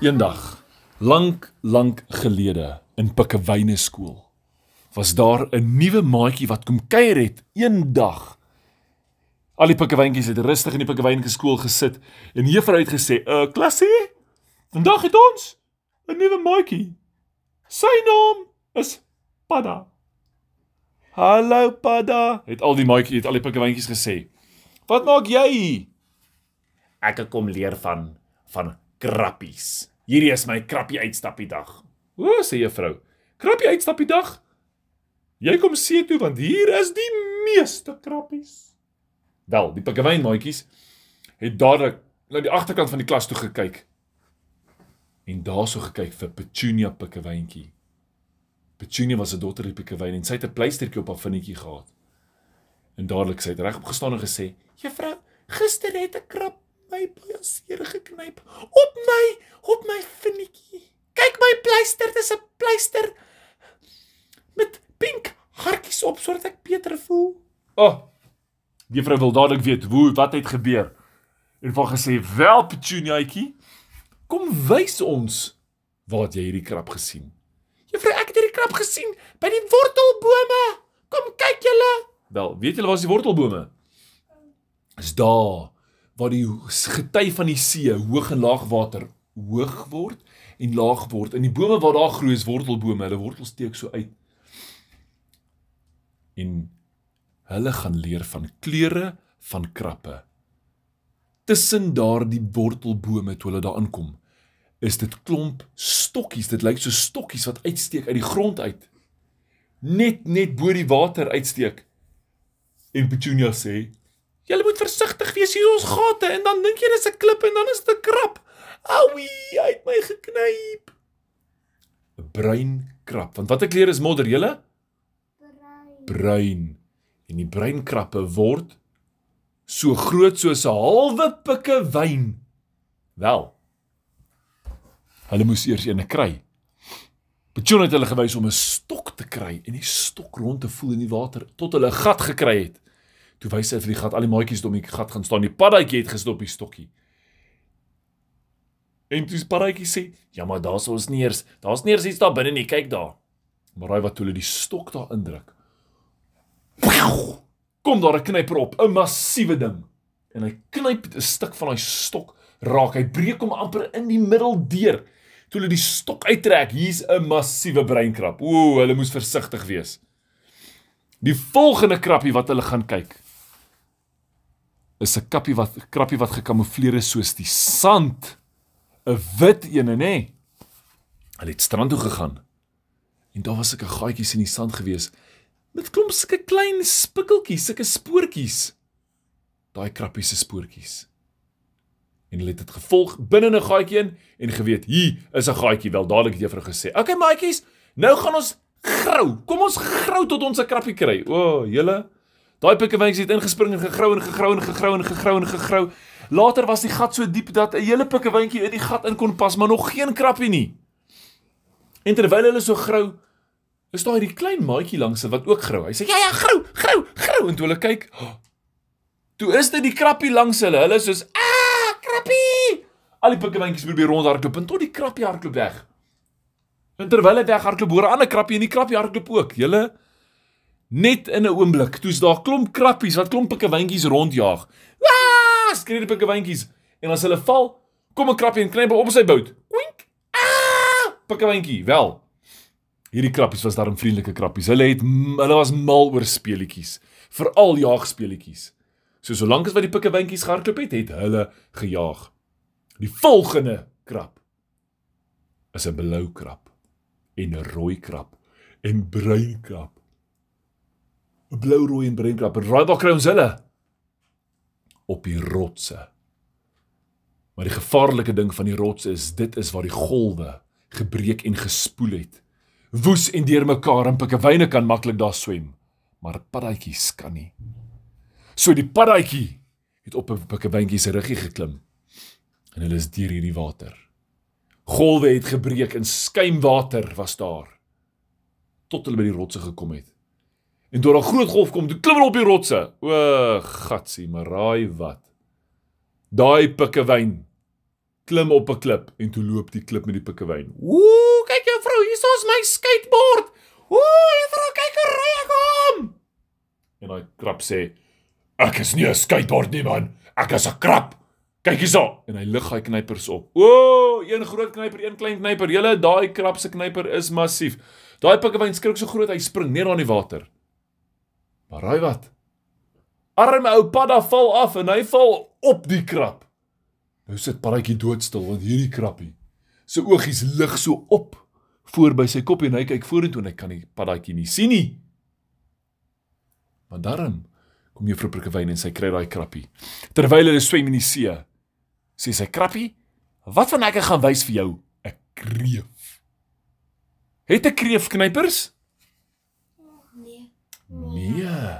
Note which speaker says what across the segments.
Speaker 1: Eendag, lank, lank gelede in Pikkewyne skool, was daar 'n nuwe maatjie wat kom kuier het eendag. Al die pikkewyntjies het rustig in die Pikkewyne skool gesit en juffrou het gesê: "Uh, klasie, vandag het ons 'n nuwe maatjie. Sy naam is Padda." "Hallo Padda," het al die maatjies, het al die pikkewyntjies gesê. "Wat maak jy hier?"
Speaker 2: Ek kom leer van van krappies. Hierdie is my krappie uitstappie dag.
Speaker 1: O, sê juffrou. Krappie uitstappie dag. Jy kom see toe want hier is die meeste krappies. Wel, die pikkewyn maatjies het dadelik na die agterkant van die klas toe gekyk. En daarso gekyk vir Petunia pikkewyntjie. Petunia was 'n dogter die pikkewyn en sy het 'n pleistertjie op haar vinnetjie gehad. En dadelik sy het regop gestaan en gesê:
Speaker 2: "Juffrou, gister het 'n krap my seer geknyp op my op my vinnetjie. Kyk my pleister, dis 'n pleister met pink hartjies op sodat ek beter voel."
Speaker 1: "O, oh, juffrou wil dadelik weet hoe wat het gebeur." En van gesê: "Wel, Petuniaatjie, kom wys ons waar jy hierdie krap gesien?"
Speaker 2: "Juffrou, ek het hierdie krap gesien by die wortelbome. Kom kyk julle."
Speaker 1: Wel, weet julle waar is die wortelbome? Is daar waar die gety van die see hoog en laag water hoog word en laag word. En die bome waar daar groei is wortelbome. Hulle wortels steek so uit. En hulle gaan leer van kleure van krappe. Tussen daardie wortelbome toe hulle daar aankom, is dit klomp stokkies. Dit lyk so stokkies wat uitsteek uit die grond uit. Net net bo die water uitsteek. En Petunia sê:
Speaker 2: "Julle moet versigtig wees hier ons gate en dan dink jy dis 'n klip en dan is dit 'n krap. Auwie, hy het my geknyp."
Speaker 1: 'n Bruin krap. Want watter kleur is modder, julle?
Speaker 3: Bruin.
Speaker 1: Bruin. En die bruin krappe word so groot soos 'n halwe pikkewyn. Wel. Hulle moes eers eene kry. Petunia het hulle gewys om 'n stok te kry en die stok rond te voel in die water tot hulle 'n gat gekry het. Toe wys hy vir die gat, al die maatjies om die gat gaan staan. Die paddaatjie het gestop die stokkie. En dis paddaatjie sê,
Speaker 2: "Ja, maar daar's ons nie eers. Daar's nie eers iets daar binne nie. Kyk daar."
Speaker 1: maar raai wat toe hulle die stok daar indruk. Kom daar 'n knyper op, 'n massiewe ding. En hy knyp 'n stuk van daai stok raak. Hy breek hom amper in die middel deur. Toe hulle die stok uittrek, hier's 'n massiewe breinkrap. Ooh, hulle moes versigtig wees. Die volgende krappie wat hulle gaan kyk is 'n kappie wat krappie wat gekamoufleer is soos die sand. 'n Wit ene, nê? Nee. Hulle het strand toe gegaan. En daar was sulke gaatjies in die sand gewees met klomp sulke klein spikkeltjies, sulke spoortjies. Daai krappie se spoortjies. En hulle het dit gevolg binne 'n gaatjie in en geweet, hier is 'n gaatjie wel dadelik het juffrou gesê. "Oké maatjies, nou gaan ons grou. Kom ons grou tot ons 'n krappie kry." O, oh, julle Daai pikkewyns het ingespring en gegrou en gegrou en gegrou en gegrou en gegrou. Later was die gat so diep dat 'n hele pikkewyntjie in die gat in kon pas, maar nog geen krappie nie. En terwyl hulle so grou, is daar hierdie klein maatjie langs wat ook grou. Hy sê: "Ja ja, grou, grou, grou." En toe hulle kyk, oh, toe is dit die krappie langs hulle. Hulle soos: "Ah, krappie!" Al die pikkewyntjies probeer rondhardloop en tot die krappie hardloop weg. En terwyl hy weghardloop, hoor 'n ander krappie en die krappie hardloop ook. Julle Net in 'n oomblik, toe's daar klomp krappies wat klomp pikkewyntjies rondjaag. Ah! Skree die pikkewyntjies. En as hulle val, kom 'n krappie en knyp op sy bout. Oink! Ah! Pikkewyntjie, wel. Hierdie krappies was daarom vriendelike krappies. Hulle het hulle was mal oor speletjies, veral jaagspeletjies. So solank as wat die pikkewyntjies gehardloop het, het hulle gejaag. Die volgende krap is 'n blou krap en 'n rooi krap en bruin krap blou, rooi en bruin krap. Raai waar kry ons hulle? Op die rotse. Maar die gevaarlike ding van die rotse is dit is waar die golwe gebreek en gespoel het. Woes en deurmekaar en pikkewyne kan maklik daar swem, maar paddaatjies kan nie. So die paddaatjie het op 'n pikkewyntjie se ruggie geklim en hulle is deur hierdie water. Golwe het gebreek en skuimwater was daar tot hulle by die rotse gekom het. En toe 'n groot golf kom, toe klim hulle op die rotse. O, gatsie, maar raai wat? Daai pikkewyn klim op 'n klip en toe loop die klip met die pikkewyn.
Speaker 2: Ooh, kyk juffrou, hier is my skateboard. Ooh, juffrou, kyk hoe ry ek hom.
Speaker 1: En daai krap sê: "Ek is nie 'n skateboard nie man, ek is 'n krap." Kyk hierso en hy lig hy knypers op. O, een groot knyper, een klein knyper. Julle daai krap se knyper is massief. Daai pikkewyn skrik so groot hy spring neer aan die water. Maar raai wat? Arme ou padda val af en hy val op die krap. Nou sit paddatjie doodstil want hierdie krappie se oogies lig so op voor by sy kop en hy kyk vorentoe en hy kan die paddatjie nie sien nie. Maar daarom kom juffrou Pikkewyn en sy kry daai krappie. Terwyl hulle swem in die see, sê sy krappie, "Wat van ek gaan wys vir jou? 'n Kreef." Het 'n kreef knypers?
Speaker 3: Nee.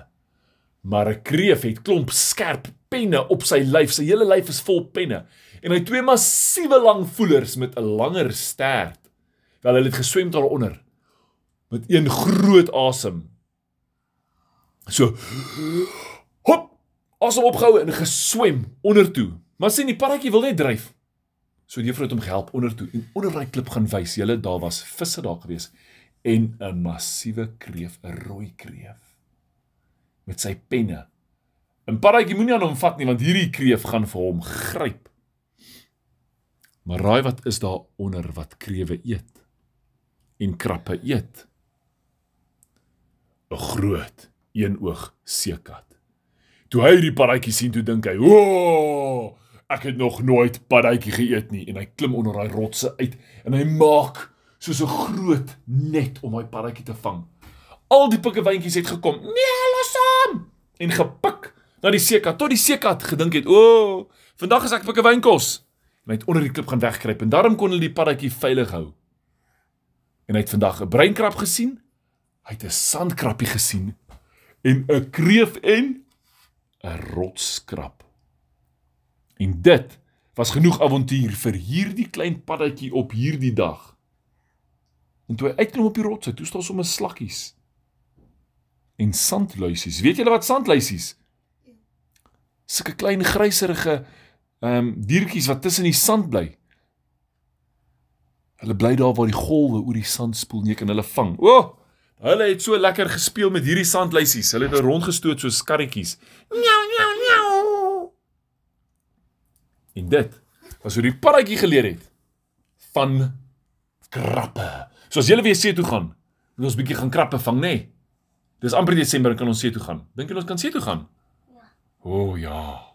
Speaker 1: Maar 'n kreef het klomp skerp penne op sy lyf. Sy hele lyf is vol penne. En hy twee massiewe lang voelers met 'n langer stert. Wel hulle het geswem daaronder met een groot asem. So hop, asem opgehou en geswem onder toe. Maar sien die paddatjie wil net dryf. So die juffrou het hom gehelp onder toe en onder daai klip gaan wys. Julle daar was visse daar gewees en 'n massiewe kreef, 'n rooi kreef met sy penne. En paddatjie moenie aan hom vat nie want hierdie kreef gaan vir hom gryp. Maar raai wat is daar onder wat krewe eet en krappe eet? 'n Groot eenoog seekat. Toe hy die paddatjie sien, toe dink hy, "O, ek het nog nooit paddatjie geëet nie." En hy klim onder daai rotse uit en hy maak soos 'n groot net om daai paddatjie te vang. Al die pikkewyntjies het gekom. Nee, los hom! En gepik na die seekat tot die seekat gedink het, "O, vandag is ek pikkewynkos." En hy het onder die klip gaan wegkruip en daarom kon hulle die paddatjie veilig hou. En hy het vandag 'n breinkrab gesien. Hy het 'n sandkrappie gesien en 'n kreef en 'n rotskrab. En dit was genoeg avontuur vir hierdie klein paddatjie op hierdie dag. En toe hy uitklim op die rots, toe staan sommer slakkies en sandluisies. Weet julle wat sandluisies? Sulke klein gryserige ehm um, diertjies wat tussen die sand bly. Hulle bly daar waar die golwe oor die sand spoel en jy kan hulle vang. O, oh, hulle het so lekker gespeel met hierdie sandluisies. Hulle het er rondgestoot soos karretjies.
Speaker 2: Miau, miau, miau.
Speaker 1: En dit was hoe die paddatjie geleer het van krappe. So as julle weer see toe gaan, moet ons bietjie gaan krappe vang, nê? Nee? Dis amper Desember kan ons see toe gaan. Dink jy ons kan see toe gaan?
Speaker 3: Ja.
Speaker 1: O oh, ja.